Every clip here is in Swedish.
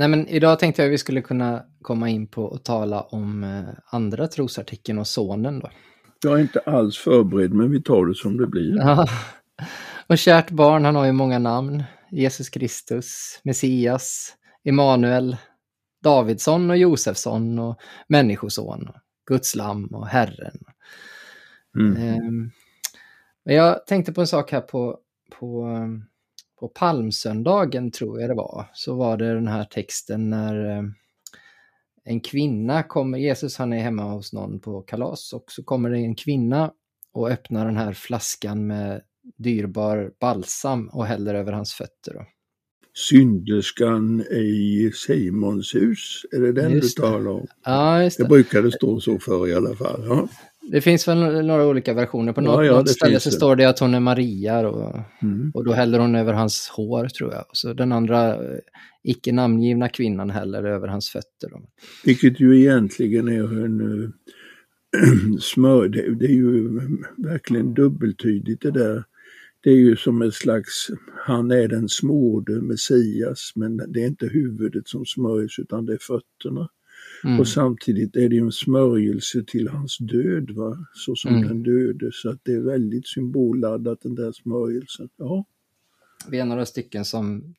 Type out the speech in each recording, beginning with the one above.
nej men idag tänkte jag att vi skulle kunna komma in på och tala om eh, andra trosartikeln och sonen då. Jag är inte alls förberedd, men vi tar det som det blir. Ja. Och kärt barn, han har ju många namn. Jesus Kristus, Messias, Emanuel, Davidsson och Josefsson och Människoson, och Guds lam och Herren. Mm. Ehm, jag tänkte på en sak här på, på, på palmsöndagen, tror jag det var, så var det den här texten när eh, en kvinna kommer, Jesus han är hemma hos någon på kalas och så kommer det en kvinna och öppnar den här flaskan med dyrbar balsam och häller över hans fötter. Då. Synderskan i Simons hus, är det den Just du talar om? Ja, Det det. brukade stå så för i alla fall. Ja. Det finns väl några olika versioner. På något, ja, något ställe så det. står det att hon är Maria och, Mm. och då häller hon över hans hår tror jag. Och så den andra eh, icke namngivna kvinnan häller över hans fötter. Vilket ju egentligen är en eh, smör, det, det är ju verkligen dubbeltydigt det där. Det är ju som ett slags, han är den smorde Messias, men det är inte huvudet som smörjs utan det är fötterna. Mm. Och samtidigt är det en smörjelse till hans död, va? så som Mm. den döde. Så att det är väldigt symbolladdat den där smörjelsen. Ja, Vi är några stycken som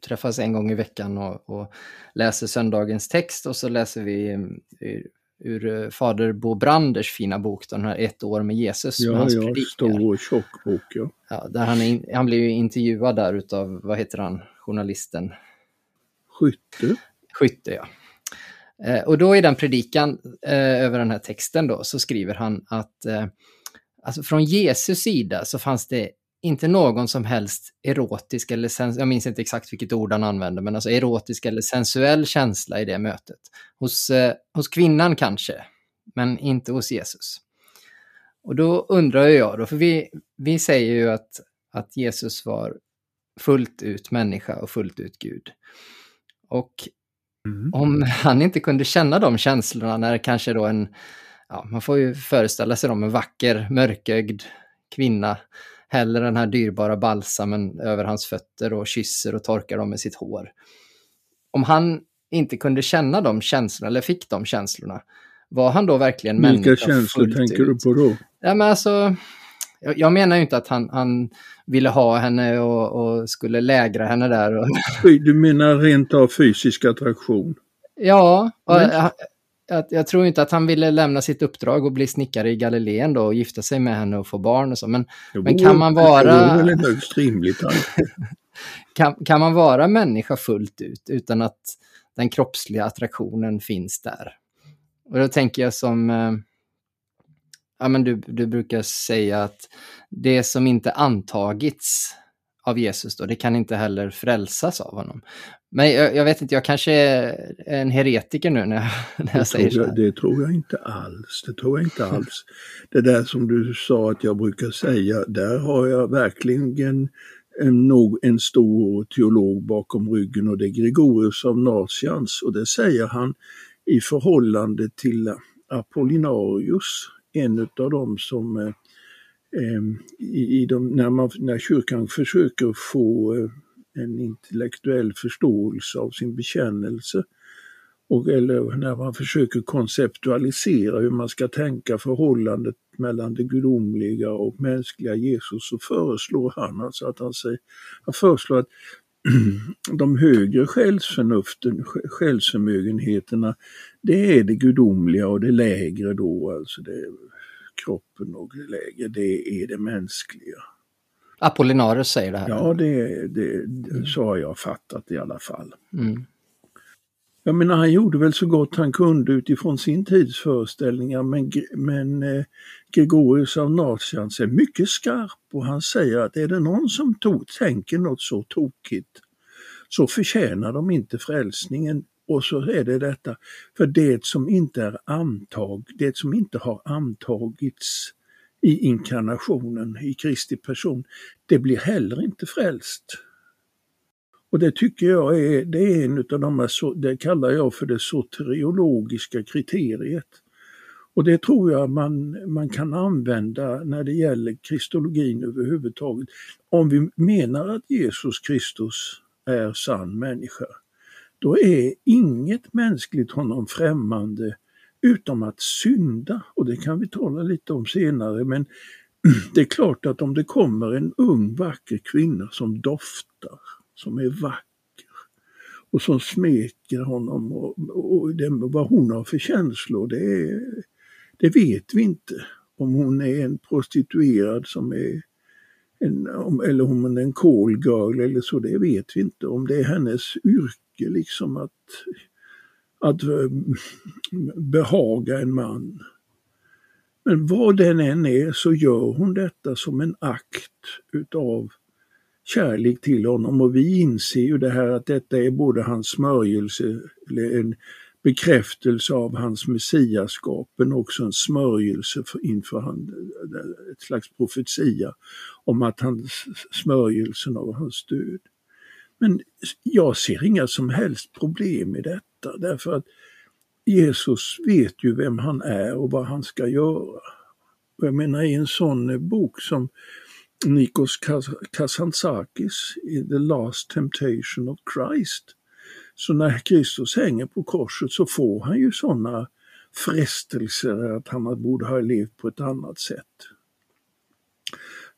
träffas en gång i veckan och, och läser söndagens text och så läser vi mm, ur, ur eh, fader Bo Branders fina bok, den här Ett år med Jesus. med ja, hans ja predikningar. stor och tjock bok. Ja. Ja, där han, in, han blir ju intervjuad där utav, vad heter han, journalisten? Skytte. Skytte, ja. Eh, och då i den predikan eh, över den här texten då så skriver han att eh, alltså från Jesus sida så fanns det inte någon som helst erotisk eller sens- jag minns inte exakt vilket ord han använde, men alltså erotisk eller sensuell känsla i det mötet. Hos, eh, hos kvinnan kanske, men inte hos Jesus. Och då undrar jag då, för vi, vi säger ju att, att Jesus var fullt ut människa och fullt ut Gud. Och Mm. om han inte kunde känna de känslorna när kanske då en, ja, man får ju föreställa sig dem, en vacker mörkögd kvinna häller den här dyrbara balsamen över hans fötter och kysser och torkar dem med sitt hår. Om han inte kunde känna de känslorna, eller fick de känslorna, var han då verkligen Vilka människa känslor fullt tänker ut? du på då? Ja, men alltså, jag, jag menar ju inte att han, han ville ha henne och, och skulle lägra henne där. Och, Du menar rent av fysisk attraktion? ja, Men- jag, jag, tror inte att han ville lämna sitt uppdrag och bli snickare i Galileen då och gifta sig med henne och få barn och så. Men Det Men kan man vara- Det vore väl en högst rimlig tanke. kan, kan man vara människa fullt ut utan att den kroppsliga attraktionen finns där? Och då tänker jag som, eh, ja men du, du brukar säga att det som inte antagits av Jesus då, det kan inte heller frälsas av honom. Men jag, jag vet inte, jag kanske är en heretiker nu när jag, när Det jag säger tror så jag, det tror jag inte alls. Det tror jag inte alls. Det där som du sa att jag brukar säga, där har jag verkligen en, nog en stor teolog bakom ryggen och det är Gregorius av Nazians och det säger han i förhållande till Apollinarius, en av dem som eh, eh, i, i de, när, man, när kyrkan försöker få eh, en intellektuell förståelse av sin bekännelse och, eller när man försöker konceptualisera hur man ska tänka förhållandet mellan det gudomliga och mänskliga Jesus så föreslår han alltså att han, säger, han föreslår att de högre själsförnuften, själsförmögenheterna, det är det gudomliga och det lägre då, alltså det kroppen och det lägre, det är det mänskliga. Apollinarus säger det här. Ja, det, det, det så har jag fattat i alla fall. Mm. Jag menar, han gjorde väl så gott han kunde utifrån sin tids föreställningar, men, men eh, Gregorius av Nazians är mycket skarp och han säger att är det någon som to- tänker något så tokigt så förtjänar de inte frälsningen. Och så är det detta, för det som inte är antag, det som inte har antagits i inkarnationen, i Kristi person, det blir heller inte frälst. Och det tycker jag är, det är en av de här, det kallar jag för det soteriologiska kriteriet. Och det tror jag man, man kan använda när det gäller kristologin överhuvudtaget. Om vi menar att Jesus Kristus är sann människa, då är inget mänskligt honom främmande utom att synda. Och det kan vi tala lite om senare men det är klart att om det kommer en ung vacker kvinna som doftar, som är vacker och som smeker honom och, och det, vad hon har för känslor det, det vet vi inte. Om hon är en prostituerad som är en, eller om hon är en call girl eller så, det vet vi inte. Om det är hennes yrke liksom att, att eh, behaga en man. Men vad den än är så gör hon detta som en akt utav kärlek till honom och vi inser ju det här att detta är både hans smörjelse, eller en bekräftelse av hans messiaskap men också en smörjelse för, inför han, ett slags profetia om att hans smörjelsen av hans död. Men jag ser inga som helst problem i detta därför att Jesus vet ju vem han är och vad han ska göra. Och jag menar i en sån bok som Nikos Kazantzakis i The Last Temptation of Christ. Så när Kristus hänger på korset så får han ju sådana frestelser att han borde ha levt på ett annat sätt.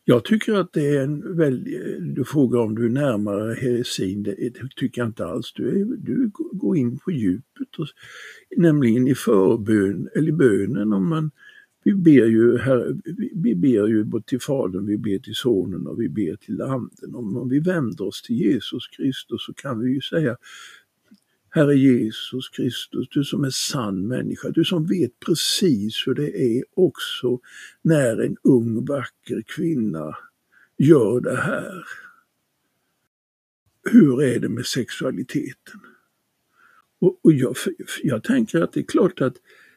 Jag tycker att det är en väldigt, du frågar om du är närmare heresin, det, det tycker jag inte alls. Du, är, du går in på djupet, och, nämligen i förbön, eller i bönen om man vi ber ju, här, vi ber ju till Fadern, vi ber till Sonen och vi ber till Anden. Om, om vi vänder oss till Jesus Kristus så kan vi ju säga Herre Jesus Kristus, du som är sann människa, du som vet precis hur det är också när en ung vacker kvinna gör det här. Hur är det med sexualiteten? Och, och jag, jag tänker att det är klart att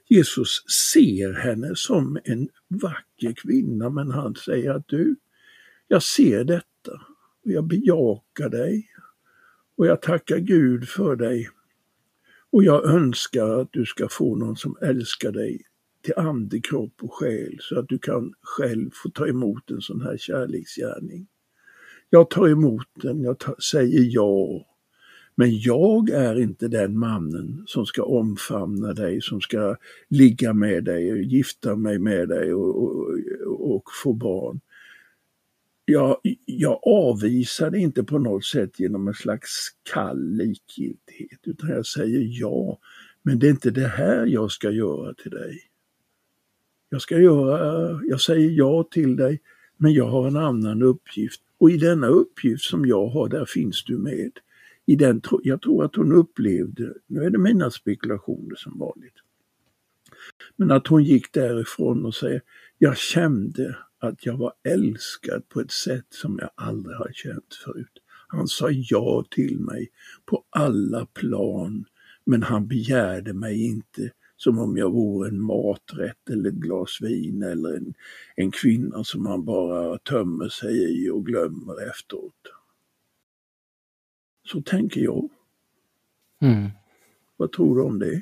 Jesus ser henne som en vacker kvinna men han säger att du, jag ser detta och jag bejakar dig och jag tackar Gud för dig och jag önskar att du ska få någon som älskar dig till ande, kropp och själ så att du kan själv få ta emot en sån här kärleksgärning. Jag tar emot den, jag tar, säger ja men jag är inte den mannen som ska omfamna dig, som ska ligga med dig, och gifta mig med dig och, och, och få barn. Jag, jag avvisar det inte på något sätt genom en slags kall likgiltighet, utan jag säger ja, men det är inte det här jag ska göra till dig. Jag ska göra, jag säger ja till dig, men jag har en annan uppgift och i denna uppgift som jag har, där finns du med i den, jag tror att hon upplevde, nu är det mina spekulationer som vanligt, men att hon gick därifrån och säger, jag kände att jag var älskad på ett sätt som jag aldrig har känt förut. Han sa ja till mig på alla plan, men han begärde mig inte som om jag vore en maträtt eller ett glas vin eller en, en kvinna som han bara tömmer sig i och glömmer efteråt. Så tänker jag. Mm. Vad tror du om det?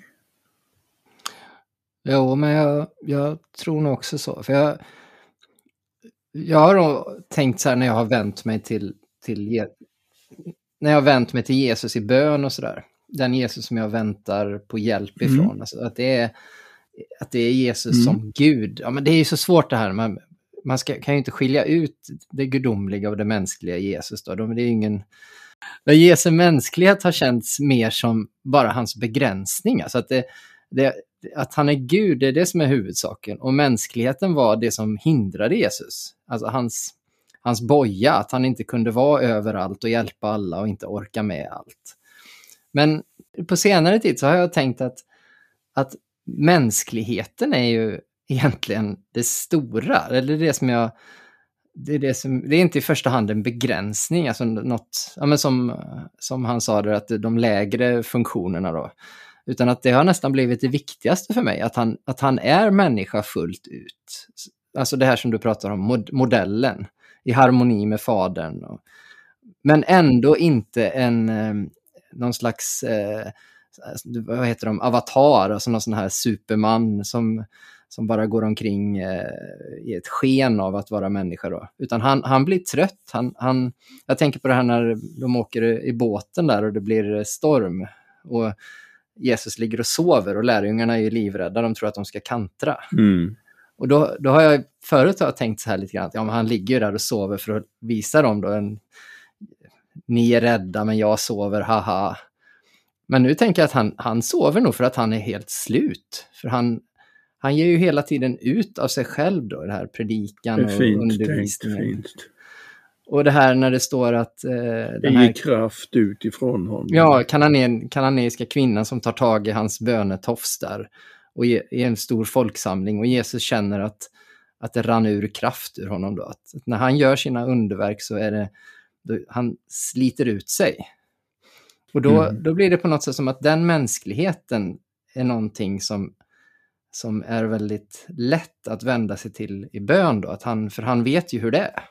Jo, men jag, jag tror nog också så. För jag, jag har tänkt så här när jag har vänt mig till, till när jag har vänt mig till Jesus i bön och sådär. Den Jesus som jag väntar på hjälp mm. ifrån. Mm. Alltså att, det är, att det är Jesus mm. som Gud. Ja, men det är ju så svårt det här. Man, man ska, kan ju inte skilja ut det gudomliga och det mänskliga Jesus. Då. Det är ingen, men Jesu mänsklighet har känts mer som bara hans begränsning. Alltså att, det, det, att han är Gud, det är det som är huvudsaken. Och mänskligheten var det som hindrade Jesus. Alltså hans, hans boja, att han inte kunde vara överallt och hjälpa alla och inte orka med allt. Men på senare tid så har jag tänkt att, att mänskligheten är ju egentligen det stora, eller det som jag det är, det, som, det är inte i första hand en begränsning, alltså något, ja, men som, som han sa, det, att de lägre funktionerna då. Utan att det har nästan blivit det viktigaste för mig, att han, att han är människa fullt ut. Alltså det här som du pratar om, mod, modellen, i harmoni med fadern. Och, men ändå inte en, eh, någon slags, eh, vad heter de, avatar, alltså någon sån här superman som som bara går omkring eh, i ett sken av att vara människa. Då. Utan han, han blir trött. Han, han, jag tänker på det här när de åker i båten där och det blir storm. Och Jesus ligger och sover och lärjungarna är livrädda, de tror att de ska kantra. Mm. Och då, då har jag förut har jag tänkt så här lite grann, att ja, men han ligger där och sover för att visa dem då en, ni är rädda men jag sover, haha. Men nu tänker jag att han, han sover nog för att han är helt slut. För han, han ger ju hela tiden ut av sig själv då, det här predikan Det och fint undervisningen. tänkt, fint. Och det här när det står att... Eh, Det här, kraft ut ifrån honom. ja, kanane, kananeiska kvinnan som tar tag i hans bönetofs där och i, i en stor folksamling och Jesus känner att, att det rann ur kraft ur honom då. Att, att när han gör sina underverk så är det, då, han sliter ut sig. Och då, Mm. då blir det på något sätt som att den mänskligheten är någonting som, som är väldigt lätt att vända sig till i bön då, att han, för han vet ju hur det är.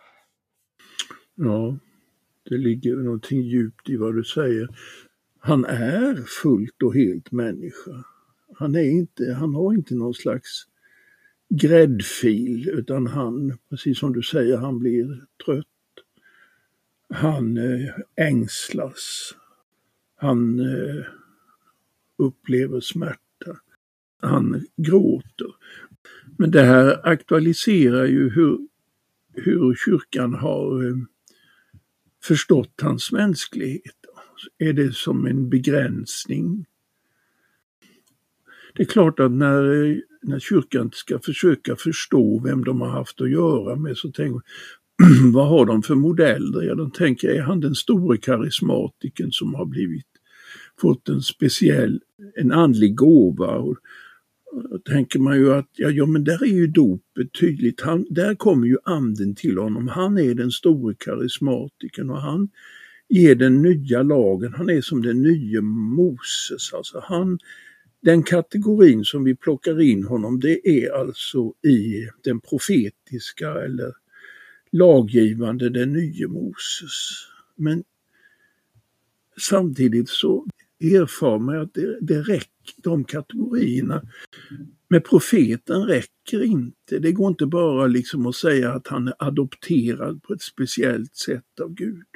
Ja, det ligger någonting djupt i vad du säger. Han är fullt och helt människa. Han, är inte, han har inte någon slags gräddfil utan han, precis som du säger, han blir trött. Han eh, ängslas. Han eh, upplever smärta. Han gråter. Men det här aktualiserar ju hur, hur kyrkan har eh, förstått hans mänsklighet. Är det som en begränsning? Det är klart att när, eh, när kyrkan ska försöka förstå vem de har haft att göra med så tänker vad har de för modeller? Ja, de tänker, är han den store karismatiken som har blivit, fått en speciell, en andlig gåva? Och, då tänker man ju att, ja, ja men där är ju dopet tydligt, han, där kommer ju anden till honom, han är den store karismatiken och han ger den nya lagen, han är som den nya Moses, alltså han, den kategorin som vi plockar in honom, det är alltså i den profetiska eller laggivande, den nye Moses. Men samtidigt så erfar man att det, det räcker, de kategorierna med profeten räcker inte. Det går inte bara liksom att säga att han är adopterad på ett speciellt sätt av Gud.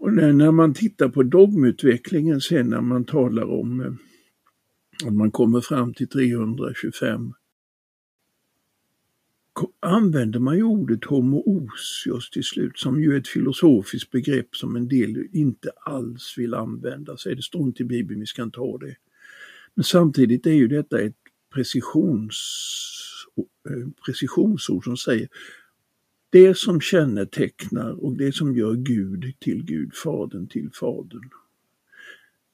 Och när, när man tittar på dogmutvecklingen sen när man talar om eh, att man kommer fram till 325 använder man ju ordet homoousios till slut som ju är ett filosofiskt begrepp som en del inte alls vill använda sig. Det står inte i Bibeln, vi ska inte ha det. Men samtidigt är ju detta ett precisions, eh, precisionsord som säger det som kännetecknar och det som gör Gud till Gud, Fadern till Fadern.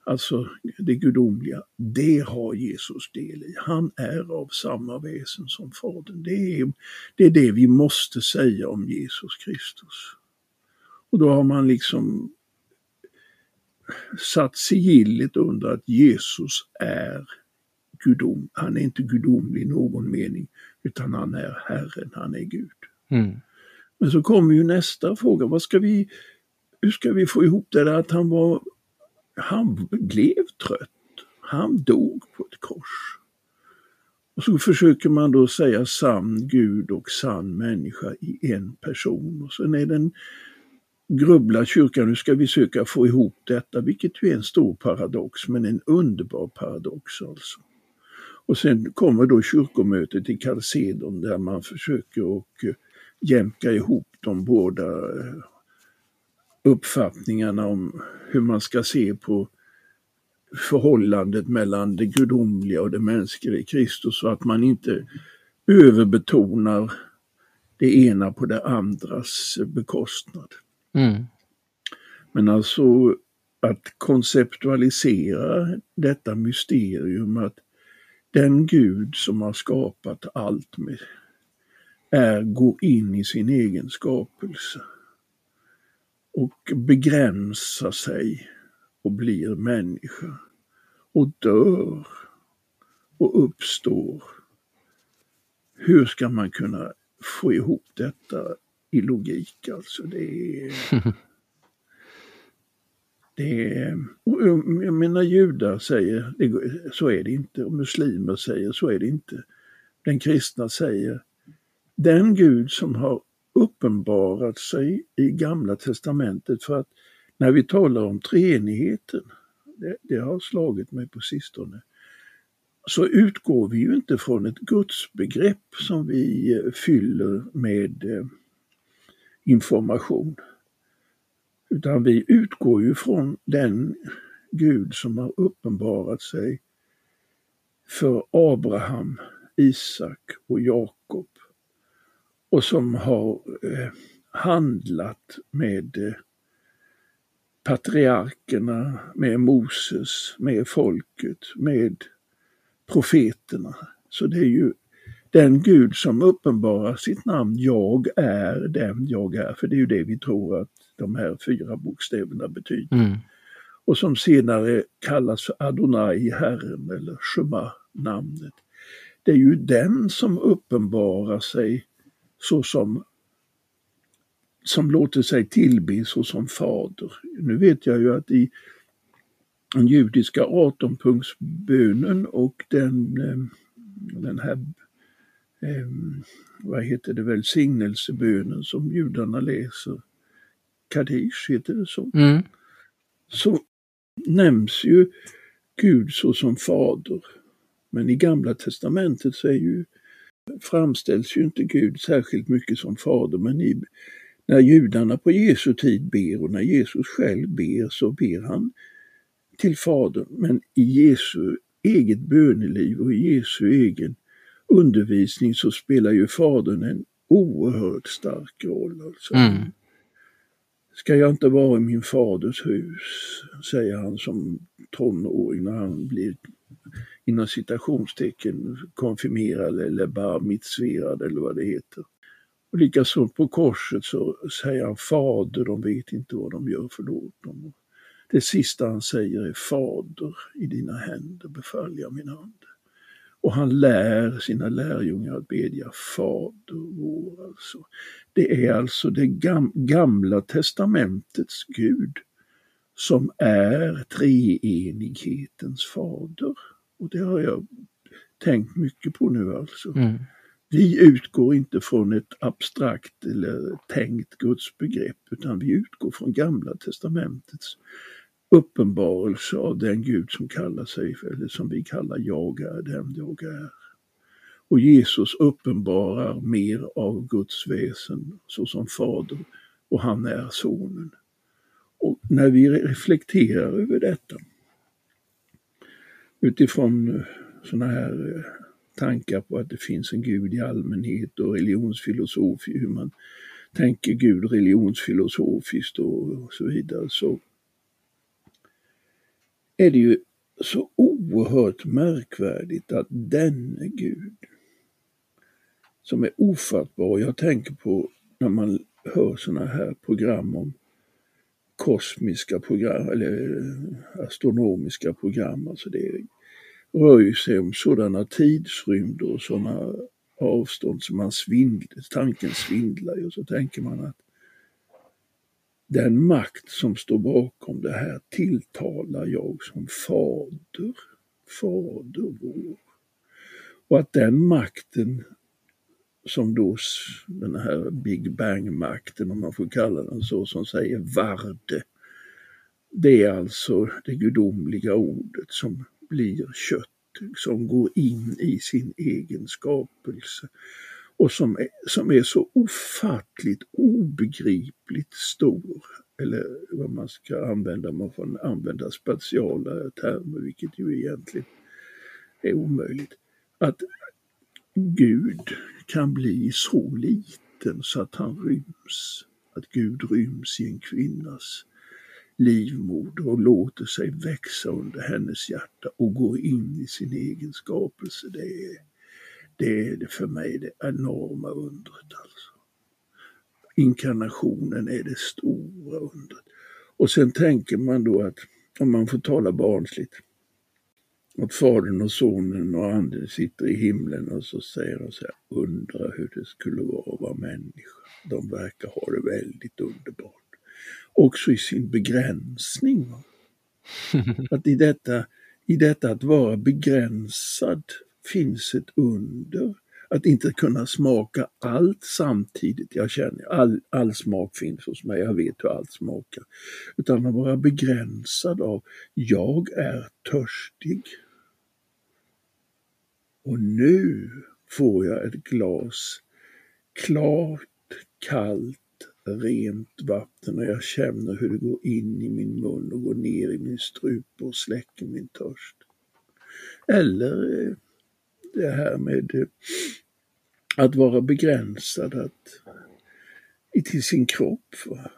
Alltså det gudomliga, det har Jesus del i. Han är av samma väsen som Fadern. Det är, det är det vi måste säga om Jesus Kristus. Och då har man liksom satt sigillet under att Jesus är gudom. Han är inte gudomlig i någon mening, utan han är Herren, han är Gud. Mm. Men så kommer ju nästa fråga, vad ska vi, hur ska vi få ihop det där att han var, han blev trött, han dog på ett kors. Och så försöker man då säga sann Gud och sann människa i en person. Och sen är den grubblar kyrkan, nu ska vi söka få ihop detta, vilket ju är en stor paradox, men en underbar paradox alltså. Och sen kommer då kyrkomötet i Kalsedon där man försöker och jämka ihop de båda uppfattningarna om hur man ska se på förhållandet mellan det gudomliga och det mänskliga i Kristus så att man inte överbetonar det ena på det andras bekostnad. Mm. Men alltså att konceptualisera detta mysterium att den Gud som har skapat allt med är, går in i sin egen skapelse och begränsar sig och blir människa och dör och uppstår. Hur ska man kunna få ihop detta i logik alltså? Det är... Det är, och jag menar judar säger, det, så är det inte, och muslimer säger, så är det inte. Den kristna säger, den Gud som har uppenbarat sig i Gamla Testamentet, för att när vi talar om treenigheten det, det har slagit mig på sistone, så utgår vi ju inte från ett gudsbegrepp som vi eh, fyller med eh, information. Utan vi utgår ju från den Gud som har uppenbarat sig för Abraham, Isak och Jakob och som har eh, handlat med eh, patriarkerna, med Moses, med folket, med profeterna. Så det är ju den Gud som uppenbarar sitt namn, jag är den jag är, för det är ju det vi tror att de här fyra bokstäverna betyder. Mm. Och som senare kallas för Adonai, Herren eller Shema, namnet. Det är ju den som uppenbarar sig såsom som låter sig tillbe såsom fader. Nu vet jag ju att i den judiska 18-punktsbönen och den, eh, den här eh, vad heter det, välsignelsebönen som judarna läser, Kaddish heter det så, mm. så nämns ju Gud såsom fader. Men i Gamla Testamentet så är ju, framställs ju inte Gud särskilt mycket som fader, men i, när judarna på Jesu tid ber och när Jesus själv ber så ber han till Fadern, men i Jesu eget böneliv och i Jesu egen undervisning så spelar ju Fadern en oerhört stark roll. Alltså. Mm. Ska jag inte vara i min faders hus, säger han som tonåring när han blir inom citationstecken konfirmerad eller bar mitzverad eller vad det heter. Och likaså på korset så säger han Fader, de vet inte vad de gör, förlåt dem. Det sista han säger är Fader, i dina händer befall jag min ande. Och han lär sina lärjungar att bedja Fader vår. Alltså. Det är alltså det gam gamla testamentets Gud som är treenighetens fader. Och det har jag tänkt mycket på nu alltså. Mm. Vi utgår inte från ett abstrakt eller tänkt gudsbegrepp utan vi utgår från Gamla testamentets uppenbarelse av den Gud som kallar sig, eller som vi kallar jag är den jag är. Och Jesus uppenbarar mer av Guds väsen såsom fader och han är sonen. Och när vi reflekterar över detta utifrån eh, sådana här eh, tankar på att det finns en gud i allmänhet och religionsfilosofi, hur man tänker Gud religionsfilosofiskt och så vidare, så är det ju så oerhört märkvärdigt att denne Gud, som är ofattbar, jag tänker på när man hör sådana här program om kosmiska program eller eh, astronomiska program, alltså det rör ju sig om sådana tidsrymder och sådana avstånd som man svindlar, tanken svindlar och så tänker man att den makt som står bakom det här tilltalar jag som fader, fader vår. Och att den makten som då den här Big Bang-makten, om man får kalla den så, som säger varde. Det är alltså det gudomliga ordet som blir kött, som går in i sin egen skapelse och som är, som är så ofattligt obegripligt stor, eller vad man ska använda, man får använda spatiala termer, vilket ju egentligen är omöjligt. Att Gud kan bli så liten så att han ryms, att Gud ryms i en kvinnas livmoder och låter sig växa under hennes hjärta och går in i sin egen skapelse. Det är, det är för mig det enorma undret alltså. Inkarnationen är det stora undret. Och sen tänker man då att, om man får tala barnsligt, att Fadern och Sonen och Anden sitter i himlen och så säger de så här, undrar hur det skulle vara att vara människa. De verkar ha det väldigt underbart också i sin begränsning. Att i detta, i detta att vara begränsad finns ett under. att inte kunna smaka allt samtidigt. Jag känner all, all smak finns hos mig, jag vet hur allt smakar. Utan att vara begränsad av, jag är törstig. Och nu får jag ett glas klart, kallt, rent vatten och jag känner hur det går in i min mun och går ner i min strupe och släcker min törst. Eller eh, det här med eh, att vara begränsad att, till sin kropp. Va?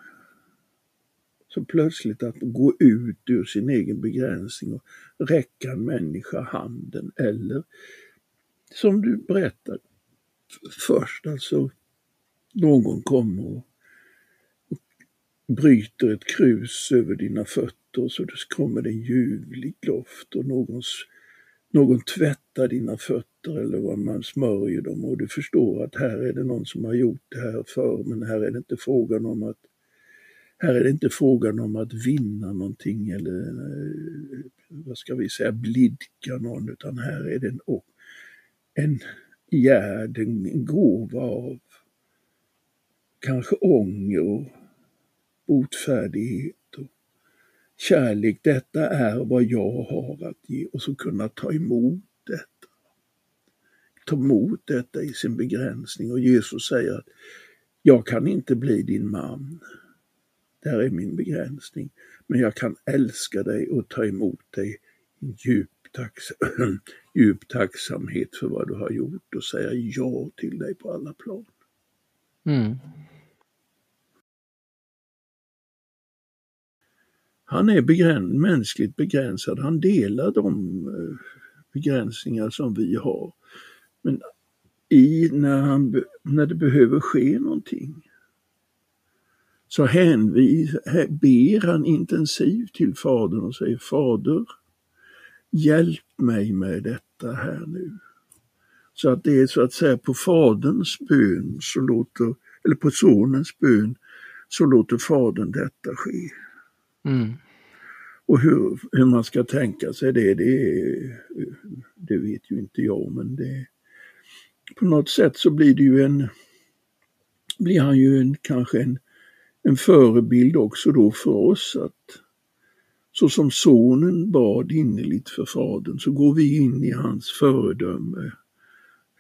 Så plötsligt att gå ut ur sin egen begränsning och räcka en människa handen eller som du berättade först, alltså någon kommer och bryter ett krus över dina fötter så det kommer det en ljuvlig doft och någons, någon tvättar dina fötter eller vad man smörjer dem. Och du förstår att här är det någon som har gjort det här förr men här är det inte frågan om att här är det inte frågan om att vinna någonting eller eh, vad ska vi säga blidka någon utan här är det en, en gärd, en gåva av kanske ånger och botfärdighet och kärlek. Detta är vad jag har att ge och så kunna ta emot detta. Ta emot detta i sin begränsning och Jesus säger att jag kan inte bli din man. Där är min begränsning. Men jag kan älska dig och ta emot dig djupt djup, tacksamhet för vad du har gjort och säga ja till dig på alla plan. Mm. Han är begräns mänskligt begränsad, han delar de eh, begränsningar som vi har. Men i, när, han, när det behöver ske någonting så hänvis, ber han intensivt till Fadern och säger Fader, hjälp mig med detta här nu. Så att det är så att säga på Faderns bön, så låter, eller på Sonens bön, så låter Fadern detta ske. Mm. Och hur, hur man ska tänka sig det, det, det vet ju inte jag men det, på något sätt så blir det ju en, blir han ju en, kanske en, en förebild också då för oss att så som sonen bad innerligt för fadern så går vi in i hans föredöme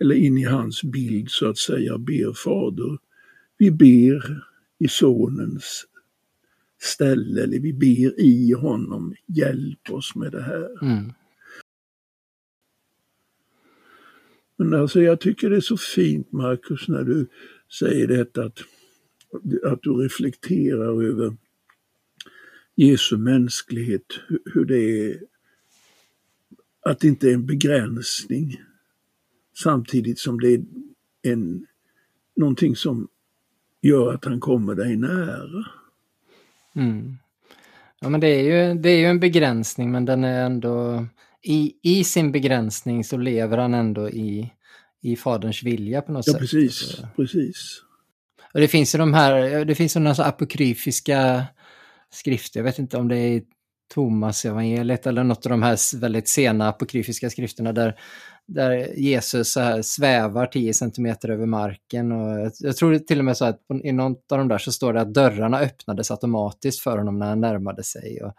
eller in i hans bild så att säga, ber fader. Vi ber i sonens ställe, eller vi ber i honom, hjälp oss med det här. Mm. Men alltså jag tycker det är så fint Markus när du säger detta att, att du reflekterar över Jesu mänsklighet, hur det är att det inte är en begränsning samtidigt som det är en, någonting som gör att han kommer dig nära. Mm. Ja, men det är, ju, det är ju en begränsning, men den är ändå... I, I sin begränsning så lever han ändå i, i faderns vilja på något ja, sätt. Precis, precis. Och det finns ju de här, det finns ju några apokryfiska skrifter, jag vet inte om det är Thomas evangeliet eller något av de här väldigt sena apokryfiska skrifterna där där Jesus så här svävar 10 centimeter över marken. Och jag tror till och med så att i något av de där så står det att dörrarna öppnades automatiskt för honom när han närmade sig. Och,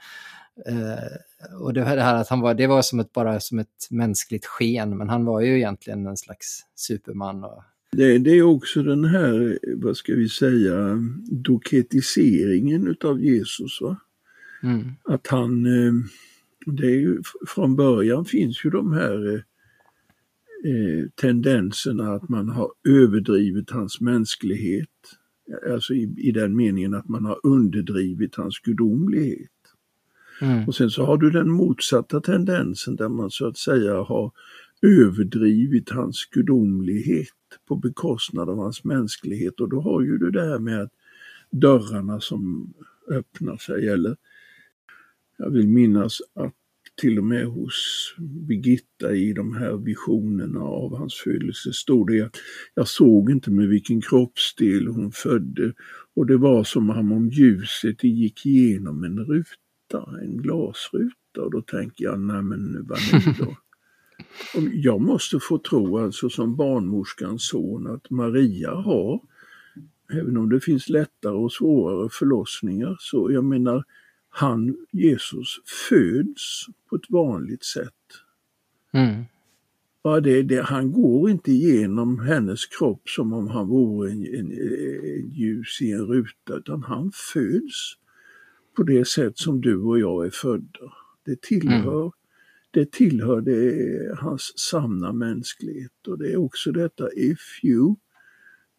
eh, och det här att han var, det var som ett, bara som ett mänskligt sken, men han var ju egentligen en slags superman. Och... Det, det är också den här, vad ska vi säga, doketiseringen utav Jesus. Va? Mm. Att han, eh, det är ju, från början finns ju de här eh, eh, tendenserna att man har överdrivit hans mänsklighet. Alltså i, i den meningen att man har underdrivit hans gudomlighet. Mm. Och sen så har du den motsatta tendensen där man så att säga har överdrivit hans gudomlighet på bekostnad av hans mänsklighet. Och då har ju du det här med att dörrarna som öppnar sig eller jag vill minnas att till och med hos Birgitta i de här visionerna av hans födelse stod det att jag såg inte med vilken kroppsdel hon födde. Och det var som om ljuset gick igenom en ruta, en glasruta. Och då tänker jag, nej men vad nu då? jag måste få tro alltså som barnmorskans son att Maria har, även om det finns lättare och svårare förlossningar, så jag menar han, Jesus, föds på ett vanligt sätt. Mm. Ja, det, det, han går inte igenom hennes kropp som om han vore en, en, en ljus i en ruta, utan han föds på det sätt som du och jag är födda. Det tillhör, mm det tillhör det, hans sanna mänsklighet och det är också detta if you,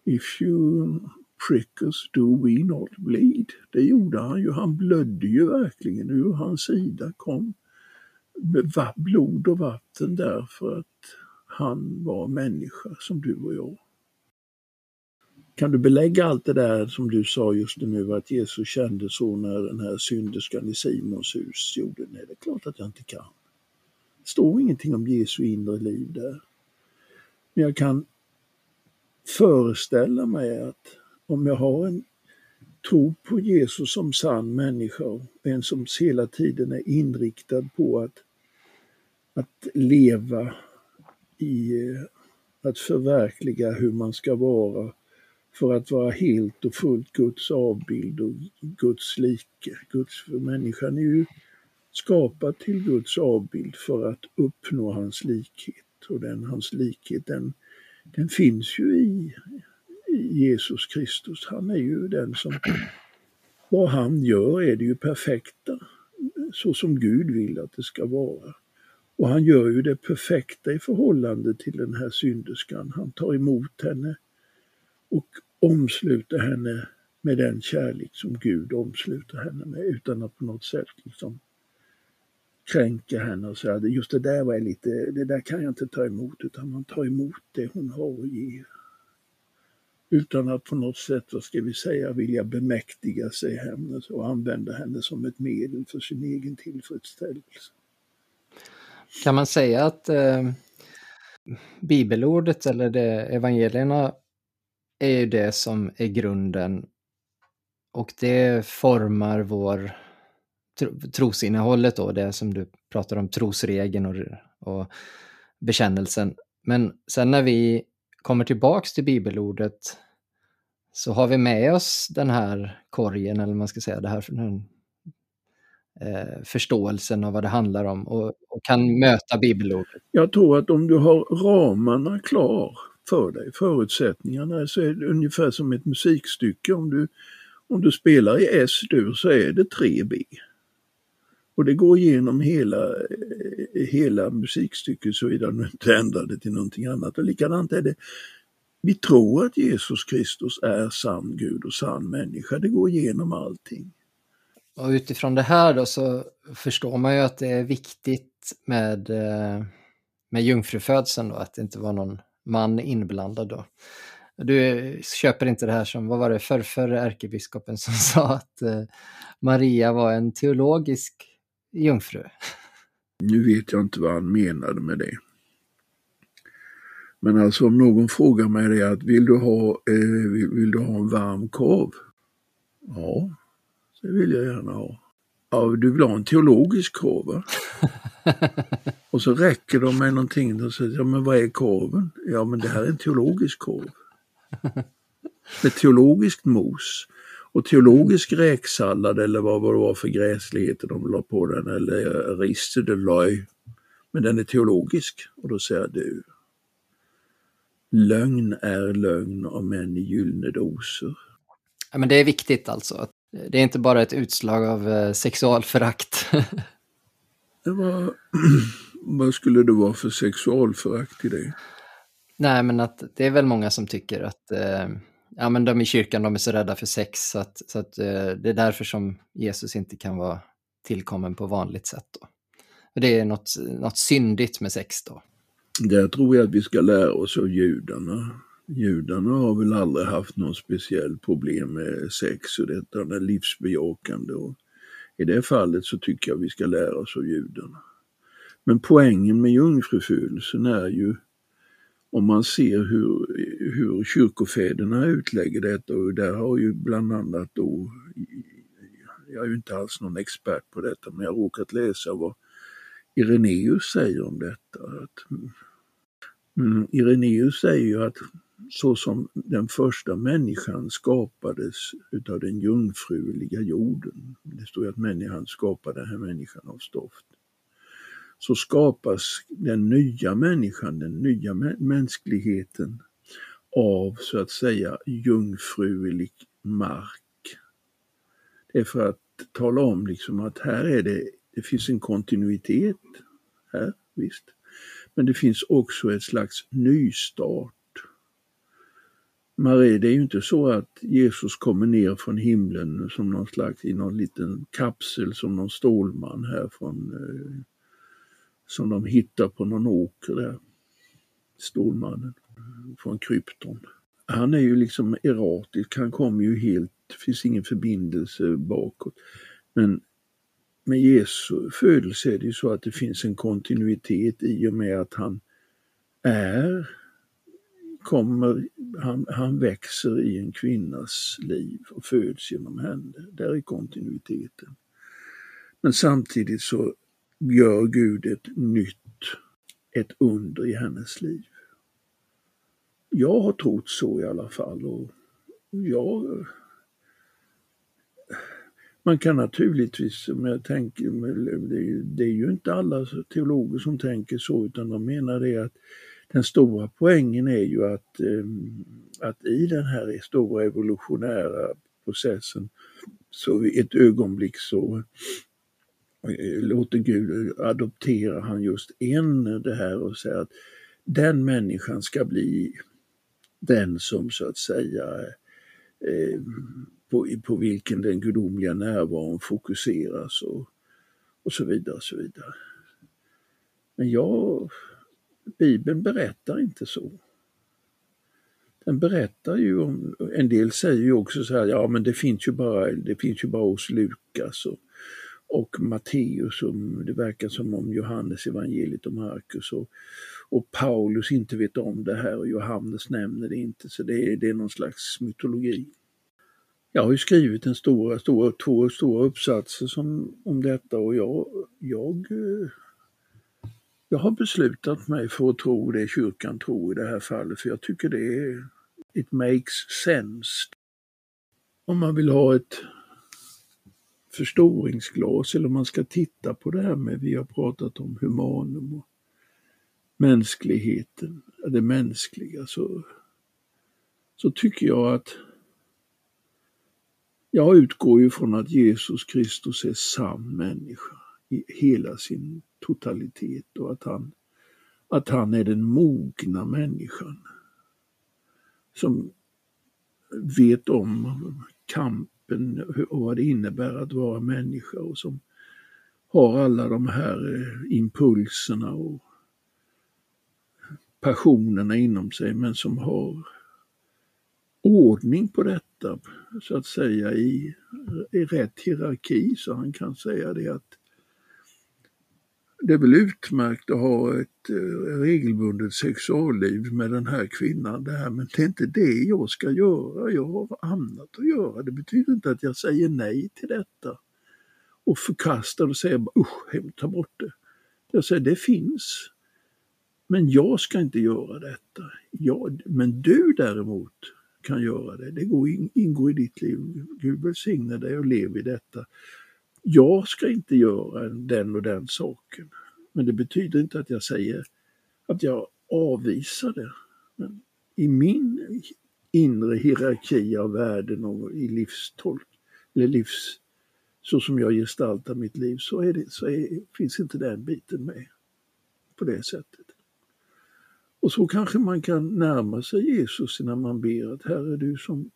if you prick us do we not bleed. Det gjorde han ju, han blödde ju verkligen ur hans sida kom blod och vatten därför att han var människa som du och jag. Kan du belägga allt det där som du sa just nu att Jesus kände så när den här synderskan i Simons hus gjorde? Nej, det är klart att jag inte kan. Det står ingenting om Jesu inre liv där. Men jag kan föreställa mig att om jag har en tro på Jesus som sann människa, en som hela tiden är inriktad på att, att leva i eh, att förverkliga hur man ska vara för att vara helt och fullt Guds avbild och Guds like. Guds, för människan är ju skapad till Guds avbild för att uppnå hans likhet. Och den, hans likhet den, den finns ju i, i Jesus Kristus. Han är ju den som, vad han gör är det ju perfekta, så som Gud vill att det ska vara. Och han gör ju det perfekta i förhållande till den här synderskan. Han tar emot henne och omsluter henne med den kärlek som Gud omsluter henne med utan att på något sätt liksom kränka henne och säga just det där var lite, det där kan jag inte ta emot utan man tar emot det hon har att ge. Utan att på något sätt, vad ska vi säga, vilja bemäktiga sig henne och använda henne som ett medel för sin egen tillfredsställelse. Kan man säga att eh, bibelordet eller det, evangelierna är ju det som är grunden och det formar vår tro, trosinnehållet då, det som du pratar om, trosregeln och, och bekännelsen. Men sen när vi kommer tillbaks till bibelordet så har vi med oss den här korgen, eller man ska säga, det här, den, eh, förståelsen av vad det handlar om och, och, kan möta bibelordet. Jag tror att om du har ramarna klar för dig, förutsättningarna, så är det ungefär som ett musikstycke. Om du, om du spelar i S-dur så är det 3B. Och det går igenom hela, eh, hela musikstycket såvida du inte ändrar det till någonting annat. Och likadant är det, vi tror att Jesus Kristus är sann Gud och sann människa. Det går igenom allting. Och utifrån det här då så förstår man ju att det är viktigt med, eh, med jungfrufödseln då, att det inte var någon man inblandad då. Du köper inte det här som, vad var det, förrförre ärkebiskopen som sa att eh, Maria var en teologisk jungfru? Nu vet jag inte vad han menade med det. Men alltså om någon frågar mig det att vill du ha, eh, vill, vill, du ha en varm korv? Ja, det vill jag gärna ha. Ja, du vill ha en teologisk korv va? och så räcker de med någonting och säger, ja men vad är korven? Ja men det här är en teologisk korv. Med teologiskt mos och teologisk räksallad eller vad det var för gräsligheter de la på den eller rist eller löj. Men den är teologisk och då säger du Lögn är lögn om än i gyllene doser. Ja, men det är viktigt alltså. Det är inte bara ett utslag av eh, sexualförakt. var, vad skulle det vara för sexualförakt i det? Nej, men att det är väl många som tycker att eh, ja, men de i kyrkan de är så rädda för sex så att, så att eh, det är därför som Jesus inte kan vara tillkommen på vanligt sätt. Då. Det är något, något syndigt med sex då. Där tror jag att vi ska lära oss av judarna. Judarna har väl aldrig haft något speciellt problem med sex och detta är livsbejakande. Och I det fallet så tycker jag vi ska lära oss av judarna. Men poängen med jungfrufödelsen är ju om man ser hur, hur kyrkofäderna utlägger detta och där har ju bland annat då, jag är ju inte alls någon expert på detta, men jag har råkat läsa vad Ireneus säger om detta. Att, mm, Ireneus säger ju att så som den första människan skapades utav den jungfruliga jorden, det står ju att människan skapade den här människan av stoft, så skapas den nya människan, den nya mänskligheten av så att säga jungfrulig mark. Det är för att tala om liksom att här är det, det finns en kontinuitet här, visst. Men det finns också ett slags nystart. Marie, det är ju inte så att Jesus kommer ner från himlen som någon slags i någon liten kapsel som någon stålman här från eh, som de hittar på någon åker där. Stålmannen från krypton. Han är ju liksom erratisk, han kommer ju helt, det finns ingen förbindelse bakåt. Men med Jesu födelse är det ju så att det finns en kontinuitet i och med att han är, kommer, han, han växer i en kvinnas liv och föds genom henne. Där är kontinuiteten. Men samtidigt så gör Gud ett nytt, ett under i hennes liv. Jag har trott så i alla fall och jag man kan naturligtvis, om jag tänker, det är ju inte alla teologer som tänker så utan de menar det att den stora poängen är ju att, ehm, att i den här stora evolutionära processen så i ett ögonblick så låter Gud adoptera han just en det här och säger att den människan ska bli den som så att säga eh, på, på vilken den gudomliga närvaron fokuseras och, och så vidare. Och så vidare. Men jag, Bibeln berättar inte så. Den berättar ju om, en del säger ju också så här, ja men det finns ju bara, det finns ju bara hos Lukas och, och Matteus, som det verkar som om Johannes evangeliet och Markus och, och Paulus inte vet om det här och Johannes nämner det inte, så det är, det är någon slags mytologi. Jag har ju skrivit en stora, stora, två stora uppsatser som, om detta och jag, jag, eh, jag har beslutat mig för att tro det kyrkan tror i det här fallet, för jag tycker det är, it makes sense. Om man vill ha ett förstoringsglas eller om man ska titta på det här med, vi har pratat om humanum och mänskligheten, det mänskliga, så, så tycker jag att jag utgår ju från att Jesus Kristus är sann människa i hela sin totalitet och att han, att han är den mogna människan som vet om begreppen och vad det innebär att vara människa och som har alla de här eh, impulserna och passionerna inom sig men som har ordning på detta så att säga i, i rätt hierarki så han kan säga det att det är väl utmärkt att ha ett eh, regelbundet sexualliv med den här kvinnan där, men det är inte det jag ska göra. Jag har annat att göra. Det betyder inte att jag säger nej till detta och förkastar och säger usch, ta bort det. Jag säger det finns. Men jag ska inte göra detta. Jag, men du däremot kan göra det. Det går in, ingår i ditt liv. Gud välsigne dig och lev i detta. Jag ska inte göra den och den saken. Men det betyder inte att jag säger att jag avvisar det. Men I min inre hierarki av världen och i livstolk, eller livs, så som jag gestaltar mitt liv, så, är det, så är, finns inte den biten med på det sättet. Och så kanske man kan närma sig Jesus när man ber att Herre du som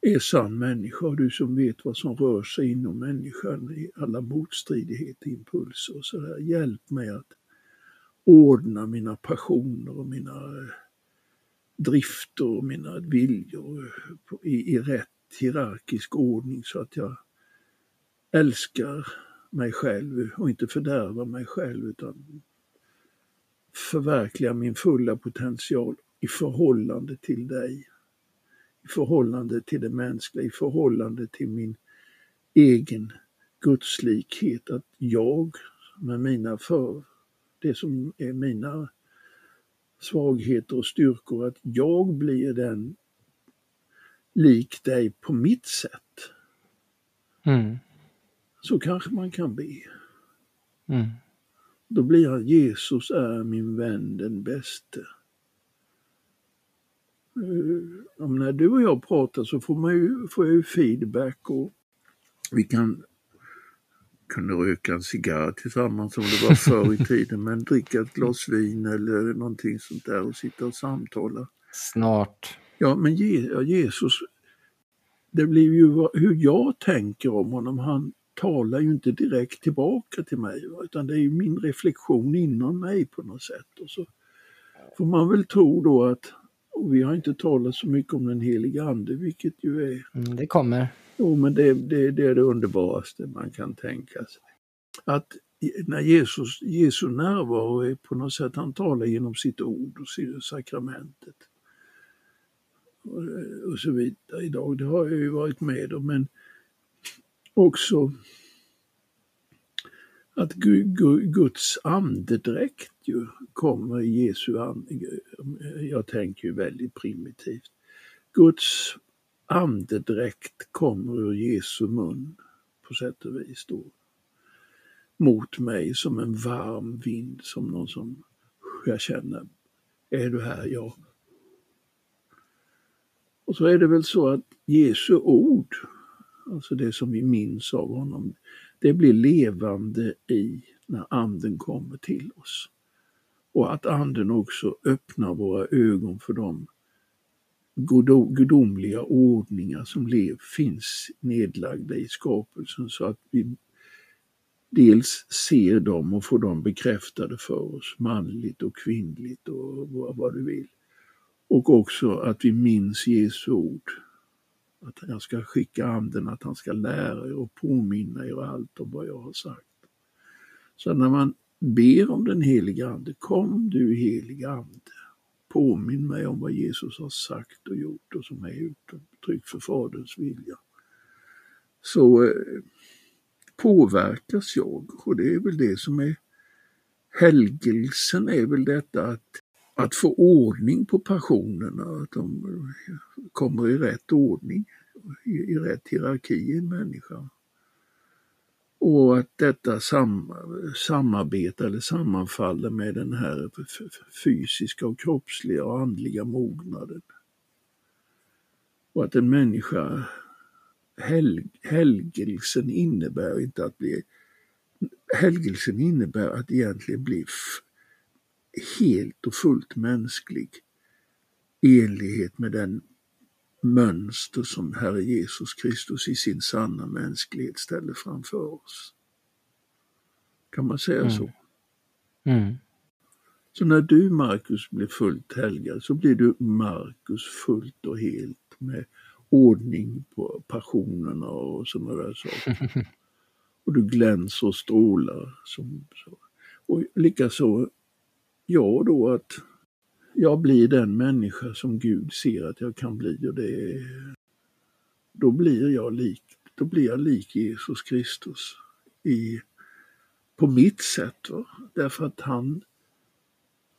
är sann människa och du som vet vad som rör sig inom människan i alla motstridigheter, impulser och sådär. Hjälp mig att ordna mina passioner och mina eh, drifter och mina viljor eh, i, i rätt hierarkisk ordning så att jag älskar mig själv och inte fördärvar mig själv utan förverkligar min fulla potential i förhållande till dig. I förhållande till det mänskliga, i förhållande till min egen gudslikhet. Att jag med mina för, det som är mina svagheter och styrkor, att jag blir den lik dig på mitt sätt. Mm. Så kanske man kan be. Mm. Då blir han Jesus är min vän den bäste. Uh, när du och jag pratar så får, man ju, får jag ju feedback och vi kan kunde röka en cigarr tillsammans som det var förr i tiden, men dricka ett glas vin eller någonting sånt där och sitta och samtala. Snart. Ja, men Jesus, det blir ju hur jag tänker om honom. Han talar ju inte direkt tillbaka till mig, utan det är ju min reflektion inom mig på något sätt. Och så får man väl tro då att, och vi har inte talat så mycket om den heliga ande, vilket ju är... Mm, det kommer. Jo, men det, det, det är det underbaraste man kan tänka sig. Att när Jesus, Jesu närvaro är på något sätt, han talar genom sitt ord och sakramentet. Och, och så vidare idag, det har jag ju varit med om, men också att Guds andedräkt ju kommer i Jesu ande. Jag tänker ju väldigt primitivt. Guds andedräkt kommer ur Jesu mun på sätt och vis då. Mot mig som en varm vind, som någon som jag känner, är du här? Ja. Och så är det väl så att Jesu ord, alltså det som vi minns av honom, det blir levande i när anden kommer till oss. Och att anden också öppnar våra ögon för de gudomliga ordningar som lev, finns nedlagda i skapelsen så att vi dels ser dem och får dem bekräftade för oss, manligt och kvinnligt och vad, du vill. Och också att vi minns Jesu ord. Att jag ska skicka anden, att han ska lära er och påminna er allt om vad jag har sagt. Så när man ber om den heliga Ande, kom du heliga Ande Påminn mig om vad Jesus har sagt och gjort och som är uttryck för Faderns vilja. Så eh, påverkas jag och det är väl det som är helgelsen är väl detta att, att få ordning på passionerna, att de kommer i rätt ordning, i, i rätt hierarki i en människa. Och att detta sam, samarbetar eller sammanfaller med den här fysiska och kroppsliga och andliga mognaden. Och att en människa, hel, helgelsen innebär inte att bli, helgelsen innebär att egentligen bli helt och fullt mänsklig i enlighet med den mönster som Herre Jesus Kristus i sin sanna mänsklighet ställer framför oss. Kan man säga mm. så? Mm. Så när du Markus blir fullt helgad så blir du Markus fullt och helt med ordning på passionerna och sådana där saker. och du glänser och strålar. Som, så. Och likaså jag då att jag blir den människa som Gud ser att jag kan bli och det då blir jag lik, då blir jag lik Jesus Kristus i, på mitt sätt. Va? Därför att han,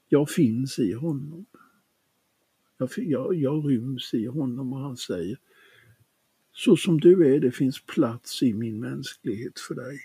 jag finns i honom. Jag, jag, jag ryms i honom och han säger så som du är, det finns plats i min mänsklighet för dig.